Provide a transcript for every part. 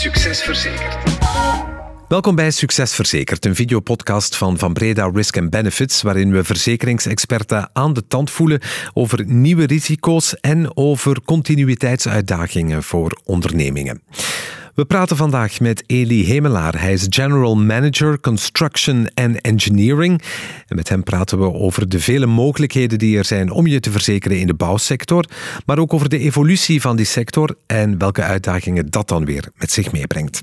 Succes Verzekerd. Welkom bij Succes Verzekerd, een videopodcast van Van Breda Risk and Benefits, waarin we verzekeringsexperten aan de tand voelen over nieuwe risico's en over continuïteitsuitdagingen voor ondernemingen. We praten vandaag met Eli Hemelaar. Hij is General Manager Construction and Engineering. En met hem praten we over de vele mogelijkheden die er zijn om je te verzekeren in de bouwsector, maar ook over de evolutie van die sector en welke uitdagingen dat dan weer met zich meebrengt.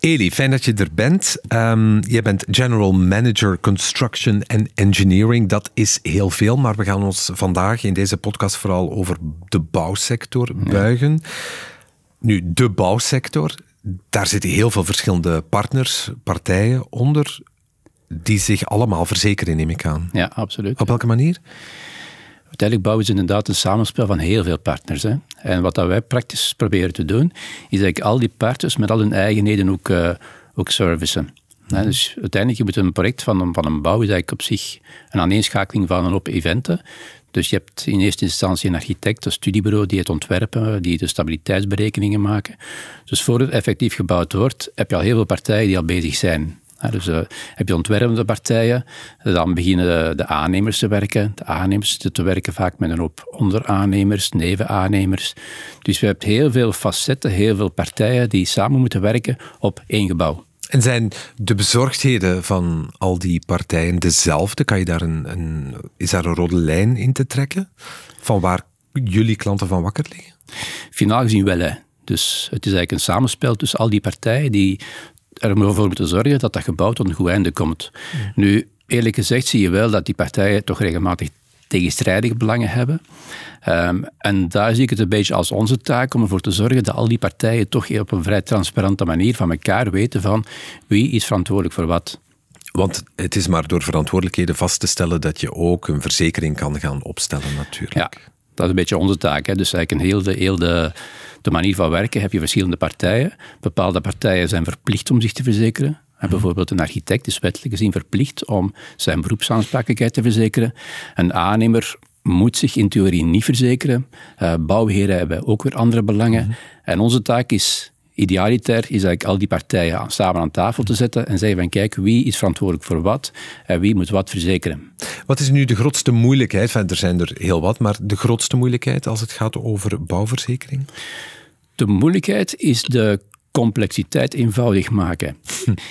Eli, fijn dat je er bent. Um, je bent General Manager Construction and Engineering. Dat is heel veel, maar we gaan ons vandaag in deze podcast vooral over de bouwsector buigen. Nu, de bouwsector, daar zitten heel veel verschillende partners, partijen onder, die zich allemaal verzekeren, neem ik aan. Ja, absoluut. Op welke manier? Uiteindelijk bouwen is inderdaad een samenspel van heel veel partners. Hè. En wat dat wij praktisch proberen te doen, is dat al die partners met al hun eigenheden ook, uh, ook servicen. dus uiteindelijk, je moet een project van een, van een bouw, is eigenlijk op zich een aaneenschakeling van een hoop eventen. Dus je hebt in eerste instantie een architect, een studiebureau die het ontwerpen, die de stabiliteitsberekeningen maken. Dus voor het effectief gebouwd wordt, heb je al heel veel partijen die al bezig zijn. dus uh, heb je ontwerpende partijen, dan beginnen de, aannemers te werken. De aannemers te werken vaak met een hoop onderaannemers, nevenaannemers. Dus we hebben heel veel facetten, heel veel partijen die samen moeten werken op één gebouw. En zijn de bezorgdheden van al die partijen dezelfde? Kan je daar een, een, is daar een rode lijn in te trekken? Van waar jullie klanten van wakker liggen? Finaal gezien wel, hè. Dus het is eigenlijk een samenspel tussen al die partijen die ervoor moeten zorgen dat dat gebouw tot een goed einde komt. Nu, eerlijk gezegd zie je wel dat die partijen toch regelmatig tegenstrijdige belangen hebben. Um, en daar zie ik het een beetje als onze taak om ervoor te zorgen dat al die partijen toch op een vrij transparante manier van elkaar weten van wie is verantwoordelijk voor wat. Want het is maar door verantwoordelijkheden vast te stellen dat je ook een verzekering kan gaan opstellen natuurlijk. Ja, dat is een beetje onze taak. Hè. Dus eigenlijk een heel, de, heel de, de manier van werken heb je verschillende partijen. Bepaalde partijen zijn verplicht om zich te verzekeren. En bijvoorbeeld een architect is wettelijk gezien verplicht om zijn beroepsaansprakelijkheid te verzekeren. Een aannemer moet zich in theorie niet verzekeren. Uh, bouwheren hebben ook weer andere belangen. Mhm. En onze taak is, idealiter, is eigenlijk al die partijen samen aan tafel te zetten en zeggen van kijk, wie is verantwoordelijk voor wat en wie moet wat verzekeren. Wat is nu de grootste moeilijkheid? er zijn er heel wat, maar de grootste moeilijkheid als het gaat over bouwverzekering? De moeilijkheid is de complexiteit eenvoudig maken.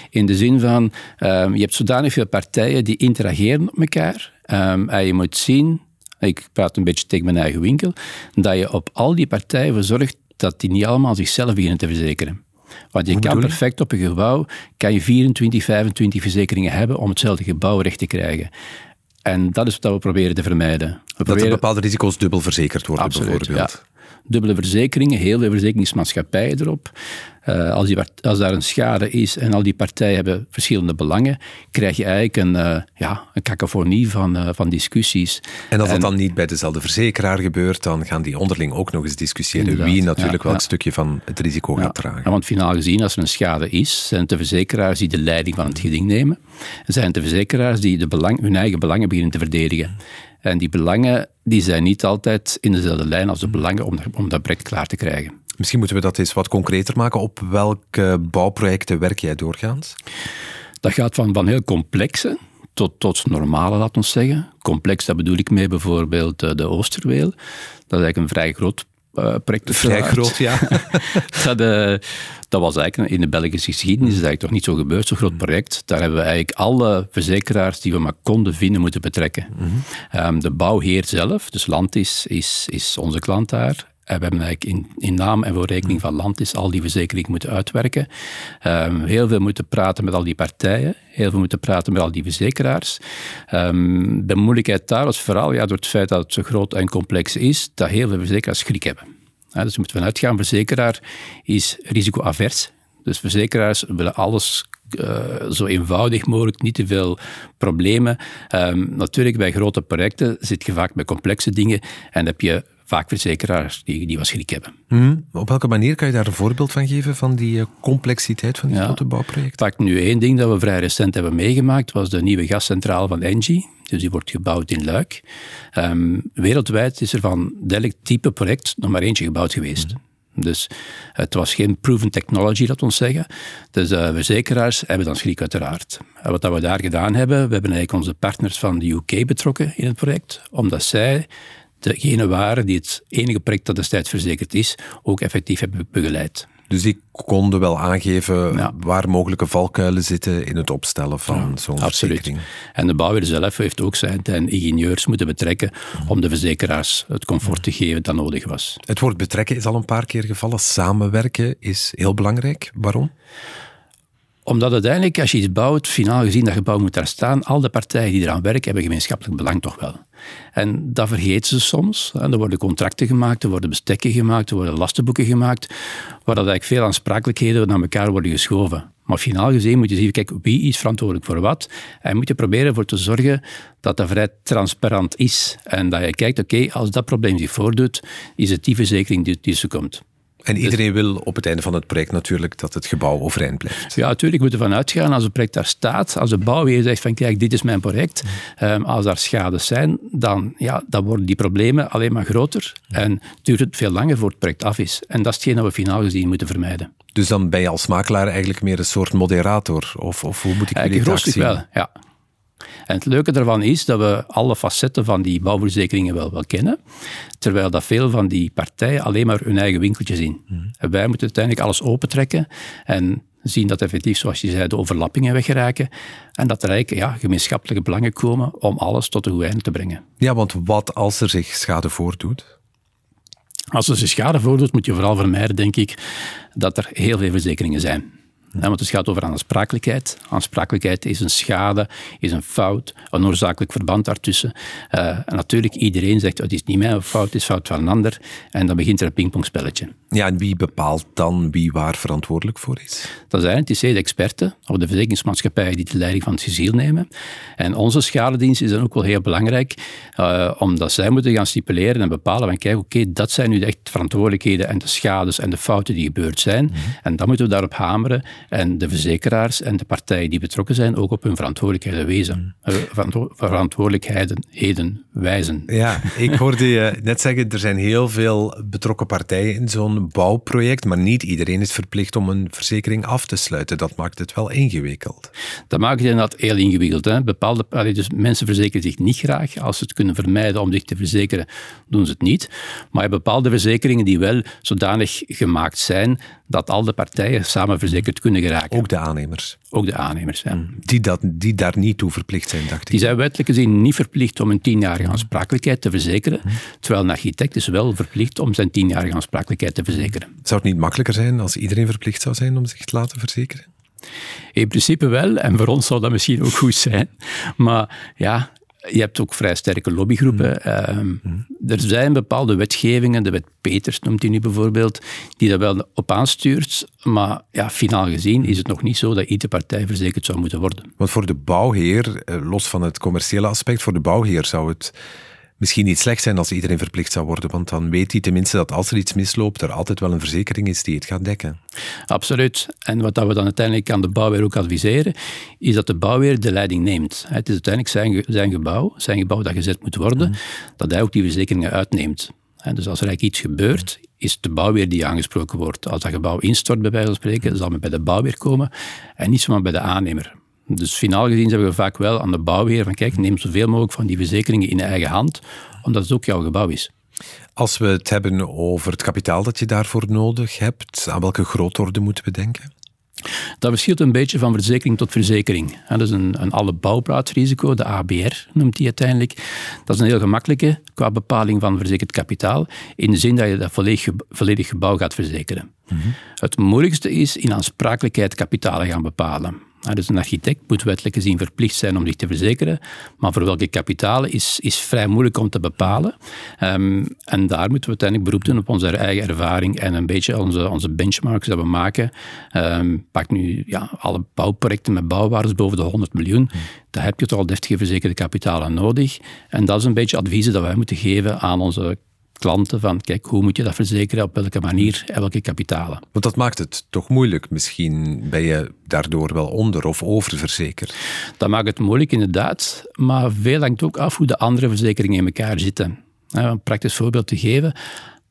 In de zin van, um, je hebt zodanig veel partijen die interageren op elkaar. Um, en je moet zien, ik praat een beetje tegen mijn eigen winkel, dat je op al die partijen voor zorgt dat die niet allemaal zichzelf beginnen te verzekeren. Want je kan perfect op een gebouw, kan je 24, 25 verzekeringen hebben om hetzelfde gebouw recht te krijgen. En dat is wat we proberen te vermijden. We dat proberen... er bepaalde risico's dubbel verzekerd worden, Absoluut, bijvoorbeeld. Ja dubbele verzekeringen, heel veel verzekeringsmaatschappijen erop. Uh, als, die, als daar een schade is en al die partijen hebben verschillende belangen, krijg je eigenlijk een, uh, ja, een cacophonie van, uh, van discussies. En als dat dan niet bij dezelfde verzekeraar gebeurt, dan gaan die onderling ook nog eens discussiëren wie natuurlijk ja, welk ja. stukje van het risico gaat dragen. Ja, want finaal gezien, als er een schade is, zijn het de verzekeraars die de leiding van het geding nemen. En zijn het de verzekeraars die de belang, hun eigen belangen beginnen te verdedigen. En die belangen die zijn niet altijd in dezelfde lijn als de belangen om, om dat project klaar te krijgen. Misschien moeten we dat eens wat concreter maken. Op welke bouwprojecten werk jij doorgaans? Dat gaat van, van heel complexe tot, tot normale, laten we zeggen. Complex, daar bedoel ik mee bijvoorbeeld eh, de Oosterweel. Dat is eigenlijk een vrij groot uh, project. Vrij groot, ja. dat, uh, dat was eigenlijk in de Belgische geschiedenis is eigenlijk toch niet zo gebeurd, zo'n groot project. Daar hebben we eigenlijk alle verzekeraars die we maar konden vinden moeten betrekken. Mm -hmm. um, de bouwheer zelf, dus Landis, is, is onze klant daar. En we hebben eigenlijk in, naam en voor rekening van Landis al die verzekeringen moeten uitwerken. Um, heel veel moeten praten met al die partijen, heel veel moeten praten met al die verzekeraars. Um, de moeilijkheid daar was vooral ja, door het feit dat het zo groot en complex is, dat heel veel verzekeraars schrik hebben. Dus je moet vanuit gaan, verzekeraar is risicoavers. Dus verzekeraars willen alles uh, zo eenvoudig mogelijk, niet te veel problemen. Um, natuurlijk, bij grote projecten zit je vaak bij complexe dingen en heb je vaak verzekeraars die, die wat schrik hebben. Hmm. Op welke manier kan je daar een voorbeeld van geven, van die uh, complexiteit van die ja, grote bouwprojecten? Pak nu één ding dat we vrij recent hebben meegemaakt, was de nieuwe gascentrale van Engie. Dus die wordt gebouwd in Luik. Um, wereldwijd is er van dergelijk type project nog maar eentje gebouwd geweest. Dus het was geen proven technology, dat ons zeggen. Dus de verzekeraars hebben dan schrik uiteraard. En wat we daar gedaan hebben, we hebben eigenlijk onze partners van de UK betrokken in het project, omdat zij degene waren die het enige project dat destijds verzekerd is, ook effectief hebben begeleid. Dus die konden wel aangeven waar mogelijke valkuilen zitten in het opstellen van ja, zo'n verzekering. En de bouwer zelf heeft ook zijn ingenieurs moeten betrekken om de verzekeraars het comfort te geven dat nodig was. Het woord betrekken is al een paar keer gevallen. Samenwerken is heel belangrijk. Waarom? Omdat uiteindelijk, als je iets bouwt, finaal gezien dat gebouw moet daar staan, al de partijen die eraan werken, hebben gemeenschappelijk belang toch wel. En dat vergeten ze soms. Er worden contracten gemaakt, er worden bestekken gemaakt, er worden lastenboeken gemaakt, waar dat eigenlijk veel aansprakelijkheden naar elkaar worden geschoven. Maar finaal gezien moet je zien, kijk, wie is verantwoordelijk voor wat? En moet je proberen ervoor te zorgen dat dat vrij transparant is. En dat je kijkt, oké, als dat probleem zich voordoet, is het die verzekering die tussen komt. En dus- iedereen wil op het einde van het project natuurlijk dat het gebouw overeind blijft. Ja, natuurlijk moeten we ervan uitgaan als het project daar staat, als de bouwheer zegt van kijk, dit is mijn project, um, als daar schades zijn, dan, ja, dan worden die problemen alleen maar groter en duurt het veel langer voor het project af is. En dat is hetgeen dat we finaal gezien moeten vermijden. Dus dan ben je als makelaar eigenlijk meer een soort moderator? Of, of hoe moet ik jullie dat zien? wel, ja. En het leuke daarvan is dat we alle facetten van die bouwverzekeringen wel, wel kennen, terwijl dat veel van die partijen alleen maar hun eigen winkeltje zien. Mm. En wij moeten uiteindelijk alles opentrekken en zien dat effectief, zoals je zei, de overlappingen weggeraken en dat er eigenlijk ja, gemeenschappelijke belangen komen om alles tot een goed einde te brengen. Ja, want wat als er zich schade voordoet? Als er zich schade voordoet, moet je vooral vermijden, denk ik, dat er heel veel verzekeringen zijn want het gaat over aansprakelijkheid. Aansprakelijkheid is een schade, is een fout, een oorzakelijk verband daartussen. Uh, en natuurlijk, iedereen zegt, het is niet mijn fout, het is fout van een ander. En dan begint er een pingpongspelletje. Ja, en wie bepaalt dan wie waar verantwoordelijk voor is? Dat zijn het de experten of de verzekeringsmaatschappijen die de leiding van het ciziel nemen. En onze schadedienst is dan ook wel heel belangrijk, uh, omdat zij moeten gaan stipuleren en bepalen van kijk, oké, dat zijn nu de echt verantwoordelijkheden en de schades en de fouten die gebeurd zijn. Mhm. En dan moeten we daarop hameren en de verzekeraars en de partijen die betrokken zijn ook op hun verantwoordelijkheden wezen. Mm. Uh, verantwoordelijkheden wijzen. Ja, ik hoorde je net zeggen, er zijn heel veel betrokken partijen in zo'n bouwproject, maar niet iedereen is verplicht om een verzekering af te sluiten. Dat maakt het wel ingewikkeld. Dat maakt het inderdaad heel ingewikkeld. Hè? Bepaalde, dus mensen verzekeren zich niet graag. Als ze het kunnen vermijden om zich te verzekeren, doen ze het niet. Maar je hebt bepaalde verzekeringen die wel zodanig gemaakt zijn dat al de partijen samen verzekerd kunnen geraken. Ook de aannemers? Ook de aannemers, ja. Die, dat, die daar niet toe verplicht zijn, dacht ik. Die zijn wettelijk gezien niet verplicht om een tienjarige aansprakelijkheid te verzekeren, terwijl een architect is wel verplicht om zijn tienjarige aansprakelijkheid te verzekeren. Zou het niet makkelijker zijn als iedereen verplicht zou zijn om zich te laten verzekeren? In principe wel, en voor ons zou dat misschien ook goed zijn. Maar ja, je hebt ook vrij sterke lobbygroepen. Mm. Ehm, mm. Er zijn bepaalde wetgevingen, de wet Peters noemt hij nu bijvoorbeeld, die dat wel op aanstuurt. Maar ja, finaal gezien is het nog niet zo dat iedere partij verzekerd zou moeten worden. Want voor de bouwheer, eh, los van het commerciële aspect, voor de bouwheer zou het misschien niet slecht zijn als iedereen verplicht zou worden, want dan weet hij tenminste dat als er iets misloopt, er altijd wel een verzekering is die het gaat dekken. Absoluut. En wat we dan uiteindelijk aan de bouwweer ook adviseren, is dat de bouwweer de leiding neemt. Het is uiteindelijk zijn, zijn gebouw, zijn gebouw dat gezet moet worden, mhm. dat hij ook die verzekeringen uitneemt. Dus als er eigenlijk iets gebeurt, is de bouwweer die aangesproken wordt. Als dat gebouw instort, bij wijze van spreken, zal men bij de bouwweer komen en niet zomaar bij de aannemer. Dus finaal gezien zeggen we vaak wel aan de bouwheer van kijk, neem zoveel mogelijk van die verzekeringen in eigen hand, omdat het ook jouw gebouw is. Als we het hebben over het kapitaal dat je daarvoor nodig hebt, aan welke grootorde moeten we denken? Dat verschilt een beetje van verzekering tot verzekering. Dat is een, een alle bouwplaatsrisico, de ABR noemt die uiteindelijk. Dat is een heel gemakkelijke qua bepaling van verzekerd kapitaal, in de zin dat je dat volledig, volledig gebouw gaat verzekeren. Mhm. Het moeilijkste is in aansprakelijkheid kapitalen gaan bepalen dus een architect moet wettelijk gezien verplicht zijn om zich te verzekeren, maar voor welke kapitalen is, is vrij moeilijk om te bepalen. Um, en daar moeten we uiteindelijk beroep doen op onze eigen ervaring en een beetje onze, onze benchmarks dat we maken. Um, pak nu ja, alle bouwprojecten met bouwwaardes boven de 100 miljoen. Daar heb je toch al deftige verzekerde kapitalen nodig. En dat is een beetje adviezen dat wij moeten geven aan onze klanten van kijk, hoe moet je dat verzekeren, op welke manier en welke kapitalen. Want dat maakt het toch moeilijk. Misschien ben je daardoor wel onder- of oververzekerd. Dat maakt het moeilijk inderdaad, maar veel hangt ook af hoe de andere verzekeringen in elkaar zitten. Een praktisch voorbeeld te geven,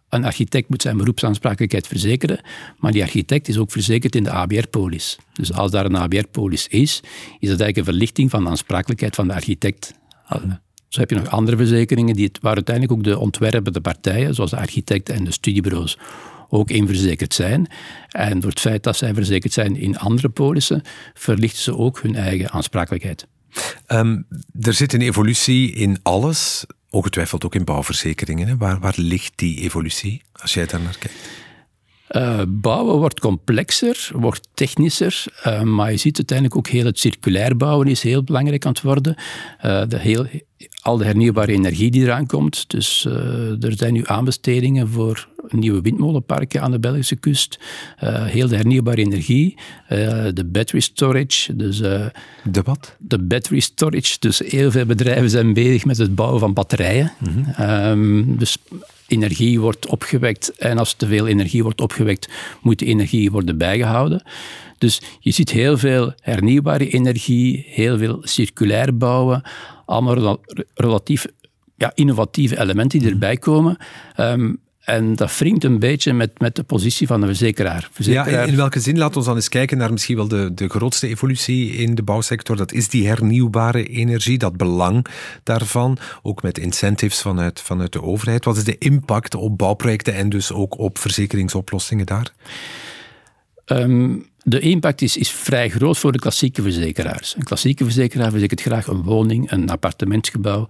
een architect moet zijn beroepsaansprakelijkheid verzekeren, maar die architect is ook verzekerd in de ABR-polis. Dus als daar een ABR-polis is, is dat eigenlijk een verlichting van de aansprakelijkheid van de architect. Zo heb je nog andere verzekeringen die waar uiteindelijk ook de ontwerpende partijen, zoals de architecten en de studiebureaus, ook in verzekerd zijn. En door het feit dat zij verzekerd zijn in andere polissen, verlichten ze ook hun eigen aansprakelijkheid. Ehm, er zit een evolutie in alles, ongetwijfeld ook in bouwverzekeringen. Waar, waar ligt die evolutie, als jij daar naar kijkt? Uh, bouwen wordt complexer, wordt technischer, uh, maar je ziet uiteindelijk ook heel het circulair bouwen is heel belangrijk aan het worden. Uh, de heel, al de hernieuwbare energie die eraan komt. Dus er zijn nu aanbestedingen voor nieuwe windmolenparken aan de Belgische kust. heel de hernieuwbare energie, de battery storage. Dus, de wat? De battery storage. Dus heel veel bedrijven zijn bezig met het bouwen van batterijen. Mm -hmm. dus energie wordt opgewekt en als te veel energie wordt opgewekt, moet de energie worden bijgehouden. Dus je ziet heel veel hernieuwbare energie, heel veel circulair bouwen, allemaal relatief ja, innovatieve elementen die erbij komen. Um, en dat wringt een beetje met, met de positie van de verzekeraar. verzekeraar. Ja, in welke zin? Laten we dan eens kijken naar misschien wel de, de grootste evolutie in de bouwsector. Dat is die hernieuwbare energie, dat belang daarvan. Ook met incentives vanuit, vanuit de overheid. Wat is de impact op bouwprojecten en dus ook op verzekeringsoplossingen daar? Ehm, de impact is, is vrij groot voor de klassieke verzekeraars. Een klassieke verzekeraar verzekert graag een woning, een appartementsgebouw.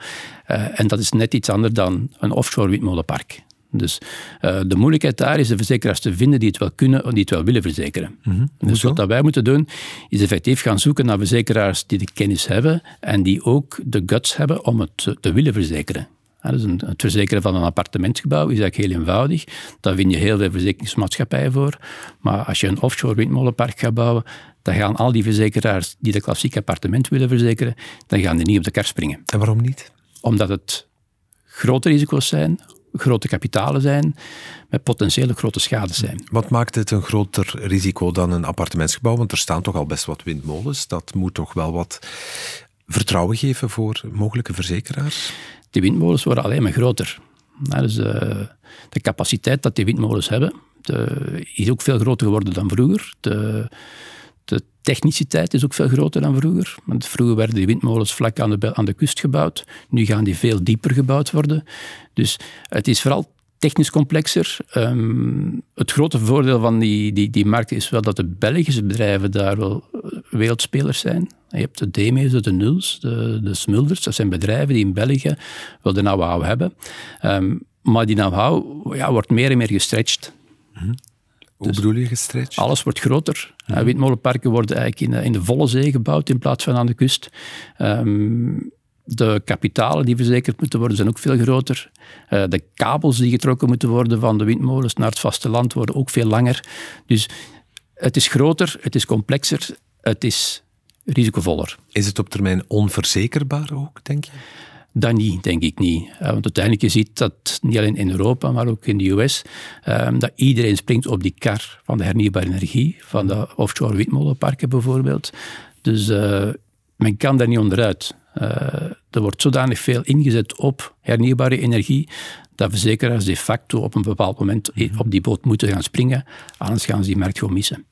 Uh, en dat is net iets anders dan een offshore windmolenpark. Dus uh, de moeilijkheid daar is de verzekeraars te vinden die het wel kunnen en die het wel willen verzekeren. Mm -hmm. Dus wat wij moeten doen, is effectief gaan zoeken naar verzekeraars die de kennis hebben en die ook de guts hebben om het te willen verzekeren. Ja, dus een, het verzekeren van een appartementsgebouw is eigenlijk heel eenvoudig. Daar vind je heel veel verzekeringsmaatschappijen voor. Maar als je een offshore windmolenpark gaat bouwen, dan gaan al die verzekeraars die de klassieke appartement willen verzekeren, dan gaan die niet op de kar springen. En waarom niet? Omdat het grote risico's zijn, grote kapitalen zijn, met potentiële grote schades zijn. Wat maakt het een groter risico dan een appartementsgebouw? Want er staan toch al best wat windmolens. Dat moet toch wel wat vertrouwen geven voor mogelijke verzekeraars? Die windmolens worden alleen maar groter. dus de, eh, de capaciteit dat die windmolens hebben, de, is ook veel groter geworden dan vroeger. De, de techniciteit is ook veel groter dan vroeger. Want vroeger werden die windmolens vlak aan de, aan de kust gebouwd. Nu gaan die veel dieper gebouwd worden. Dus het is vooral technisch complexer. Um, het grote voordeel van die, die, die markt is wel dat de Belgische bedrijven daar wel eh, wereldspelers zijn. Je hebt de Deme's, de Nuls, de, de Smulders. Dat zijn bedrijven die in België wel de know-how hebben. Um, maar die know-how ja, wordt meer en meer gestretched. Mm hoe dus bedoel je gestretched? Alles wordt groter. Ja. windmolenparken worden eigenlijk in, in, de volle zee gebouwd in plaats van aan de kust. Um, de kapitalen die verzekerd moeten worden zijn ook veel groter. Uh, de kabels die getrokken moeten worden van de windmolens naar het vasteland worden ook veel langer. Dus het is groter, het is complexer, het is risicovoller. Is het op termijn onverzekerbaar ook, denk je? Dat niet, denk ik niet. Uh, want uiteindelijk je ziet dat niet alleen in Europa, maar ook in de US, um, dat iedereen springt op die kar van de hernieuwbare energie, van de offshore windmolenparken bijvoorbeeld. Dus uh, men kan daar niet onderuit. Uh, er wordt zodanig veel ingezet op hernieuwbare energie, dat verzekeraars de facto op een bepaald moment op die boot moeten gaan springen, anders gaan ze die markt gewoon missen.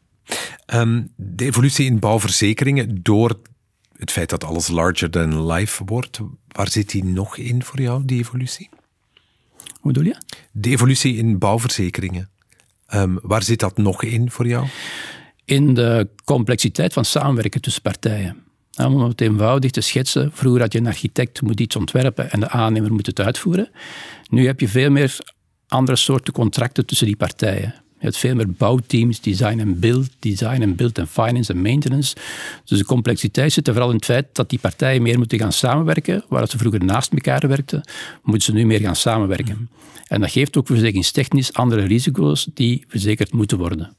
Um, de evolutie in bouwverzekeringen door het feit dat alles larger than life wordt, waar zit die nog in voor jou, die evolutie? Hoe bedoel je? De evolutie in bouwverzekeringen. Um, waar zit dat nog in voor jou? In de complexiteit van samenwerken tussen partijen. Nou, om het eenvoudig te schetsen, vroeger had je een architect, moet iets ontwerpen en de aannemer moet het uitvoeren. Nu heb je veel meer andere soorten contracten tussen die partijen. Je hebt veel meer bouwteams, design en build, design en build en finance en maintenance. Dus de complexiteit zit er vooral in het feit dat die partijen meer moeten gaan samenwerken. Waar ze vroeger naast elkaar werkten, moeten ze nu meer gaan samenwerken. En dat geeft ook verzekeringstechnisch andere risico's die verzekerd moeten worden.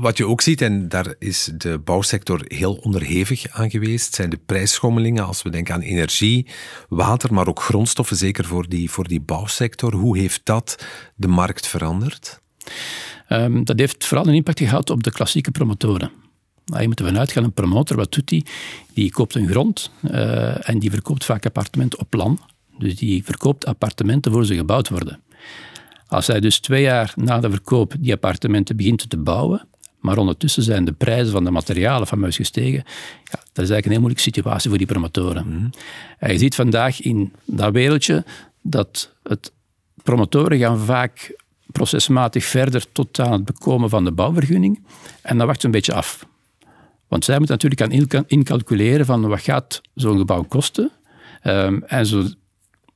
Wat je ook ziet, en daar is de bouwsector heel onderhevig aan geweest, zijn de prijsschommelingen als we denken aan energie, water, maar ook grondstoffen, zeker voor die, voor die bouwsector. Hoe heeft dat de markt veranderd? Um, dat heeft vooral een impact gehad op de klassieke promotoren. Je moet ervan uitgaan, een promotor, wat doet die? Die koopt een grond uh, en die verkoopt vaak appartementen op plan. Dus die verkoopt appartementen voor ze gebouwd worden. Als hij dus twee jaar na de verkoop die appartementen begint te bouwen, maar ondertussen zijn de prijzen van de materialen van muis gestegen. Ja, dat is eigenlijk een heel moeilijke situatie voor die promotoren. Mm En je ziet vandaag in dat wereldje dat het promotoren gaan vaak procesmatig verder tot aan het bekomen van de bouwvergunning. En dan wacht ze een beetje af. Want zij moeten natuurlijk gaan incalculeren van wat gaat zo'n gebouw kosten. Um, en zo,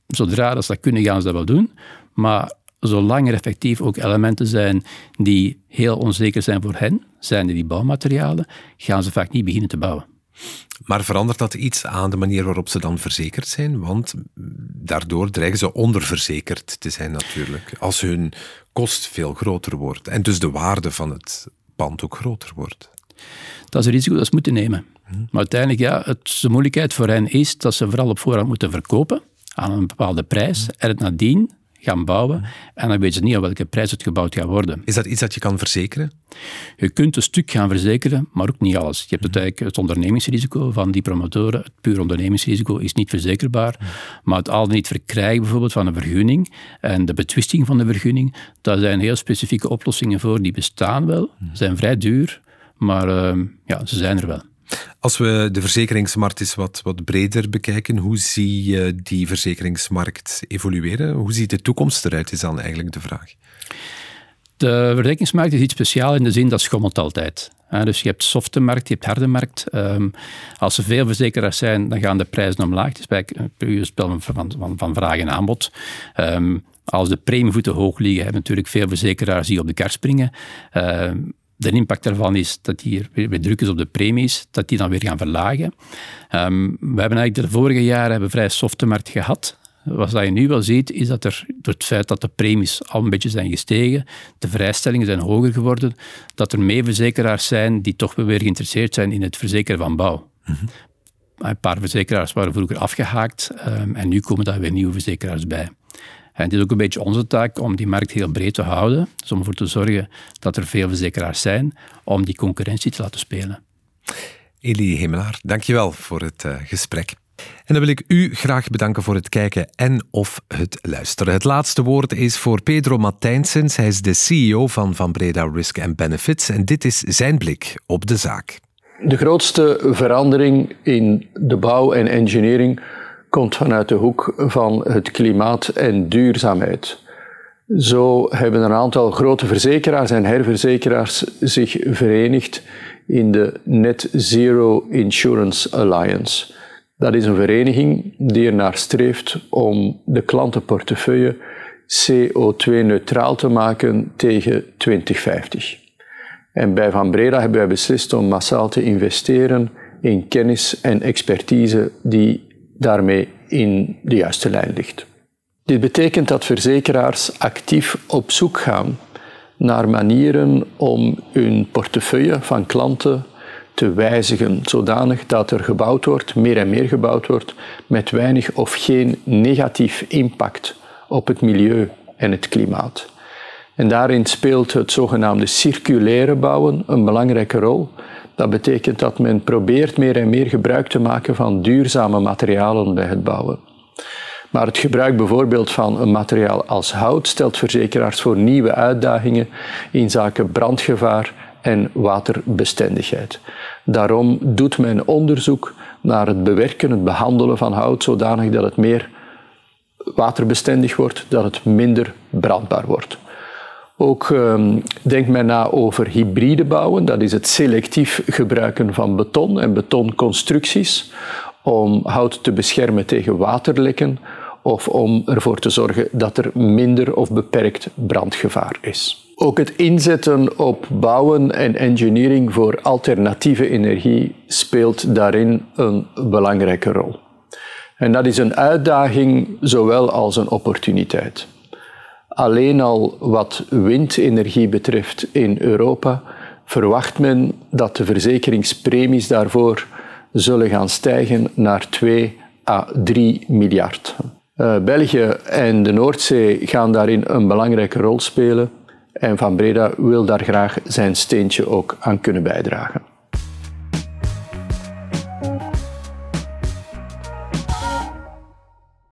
zodra ze dat kunnen, gaan ze dat wel doen. Maar zolang er effectief ook elementen zijn die heel onzeker zijn voor hen, zijn die bouwmaterialen, gaan ze vaak niet beginnen te bouwen. Maar verandert dat iets aan de manier waarop ze dan verzekerd zijn? Want daardoor dreigen ze onderverzekerd te zijn natuurlijk. Als hun kost veel groter wordt en dus de waarde van het pand ook groter wordt. Dat is een risico dat ze moeten nemen. Maar uiteindelijk, ja, het, de moeilijkheid voor hen is dat ze vooral op voorhand moeten verkopen aan een bepaalde prijs en het nadien gaan bouwen. En dan weten ze niet op welke prijs het gebouwd gaat worden. Is dat iets dat je kan verzekeren? Je kunt een stuk gaan verzekeren, maar ook niet alles. Je hebt het, eigenlijk het ondernemingsrisico van die promotoren. Het puur ondernemingsrisico is niet verzekerbaar. Maar het al niet verkrijgen bijvoorbeeld van een vergunning en de betwisting van de vergunning, daar zijn heel specifieke oplossingen voor. Die bestaan wel, zijn vrij duur, maar uh, ja, ze zijn er wel. Als we de verzekeringsmarkt eens wat, wat breder bekijken, hoe zie je die verzekeringsmarkt evolueren? Hoe ziet de toekomst eruit, is dan eigenlijk de vraag. De verzekeringsmarkt is iets speciaals in de zin dat schommelt altijd. dus je hebt softe markt, je hebt harde markt. Um, als er veel verzekeraars zijn, dan gaan de prijzen omlaag. Het is bij een spel van, van, van vraag en aanbod. Um, als de premievoeten hoog liggen, hebben natuurlijk veel verzekeraars die op de kar springen. De impact daarvan is dat die weer druk is op de premies, dat die dan weer gaan verlagen. Um, we hebben eigenlijk de vorige jaren hebben vrij softe markt gehad. Wat je nu wel ziet, is dat er door het feit dat de premies al een beetje zijn gestegen, de vrijstellingen zijn hoger geworden, dat er meer verzekeraars zijn die toch weer geïnteresseerd zijn in het verzekeren van bouw. Mhm. Een paar verzekeraars waren vroeger afgehaakt um, en nu komen daar weer nieuwe verzekeraars bij. En het is ook een beetje onze taak om die markt heel breed te houden. Dus om ervoor te zorgen dat er veel verzekeraars zijn om die concurrentie te laten spelen. Elie Hemelaar, dankjewel voor het uh, gesprek. En dan wil ik u graag bedanken voor het kijken en of het luisteren. Het laatste woord is voor Pedro Matijnsens. Hij is de CEO van Van Breda Risk and Benefits en dit is zijn blik op de zaak. De grootste verandering in de bouw en engineering komt vanuit de hoek van het klimaat en duurzaamheid. Zo hebben een aantal grote verzekeraars en herverzekeraars zich verenigd in de Net Zero Insurance Alliance. Dat is een vereniging die ernaar streeft om de klantenportefeuille CO2-neutraal te maken tegen 2050. En bij Van Breda hebben wij beslist om massaal te investeren in kennis en expertise die daarmee in de juiste lijn ligt. Dit betekent dat verzekeraars actief op zoek gaan naar manieren om hun portefeuille van klanten te wijzigen, zodanig dat er gebouwd wordt, meer en meer gebouwd wordt, met weinig of geen negatief impact op het milieu en het klimaat. En daarin speelt het zogenaamde circulaire bouwen een belangrijke rol. Dat betekent dat men probeert meer en meer gebruik te maken van duurzame materialen bij het bouwen. Maar het gebruik bijvoorbeeld van een materiaal als hout stelt verzekeraars voor nieuwe uitdagingen in zaken brandgevaar en waterbestendigheid. Daarom doet men onderzoek naar het bewerken, het behandelen van hout zodanig dat het meer waterbestendig wordt, dat het minder brandbaar wordt. Ook um, denkt men na over hybride bouwen, dat is het selectief gebruiken van beton en betonconstructies om hout te beschermen tegen waterlekken of om ervoor te zorgen dat er minder of beperkt brandgevaar is. Ook het inzetten op bouwen en engineering voor alternatieve energie speelt daarin een belangrijke rol. En dat is een uitdaging zowel als een opportuniteit. Alleen al wat windenergie betreft in Europa verwacht men dat de verzekeringspremies daarvoor zullen gaan stijgen naar 2 à 3 miljard. Uh, België en de Noordzee gaan daarin een belangrijke rol spelen en Van Breda wil daar graag zijn steentje ook aan kunnen bijdragen.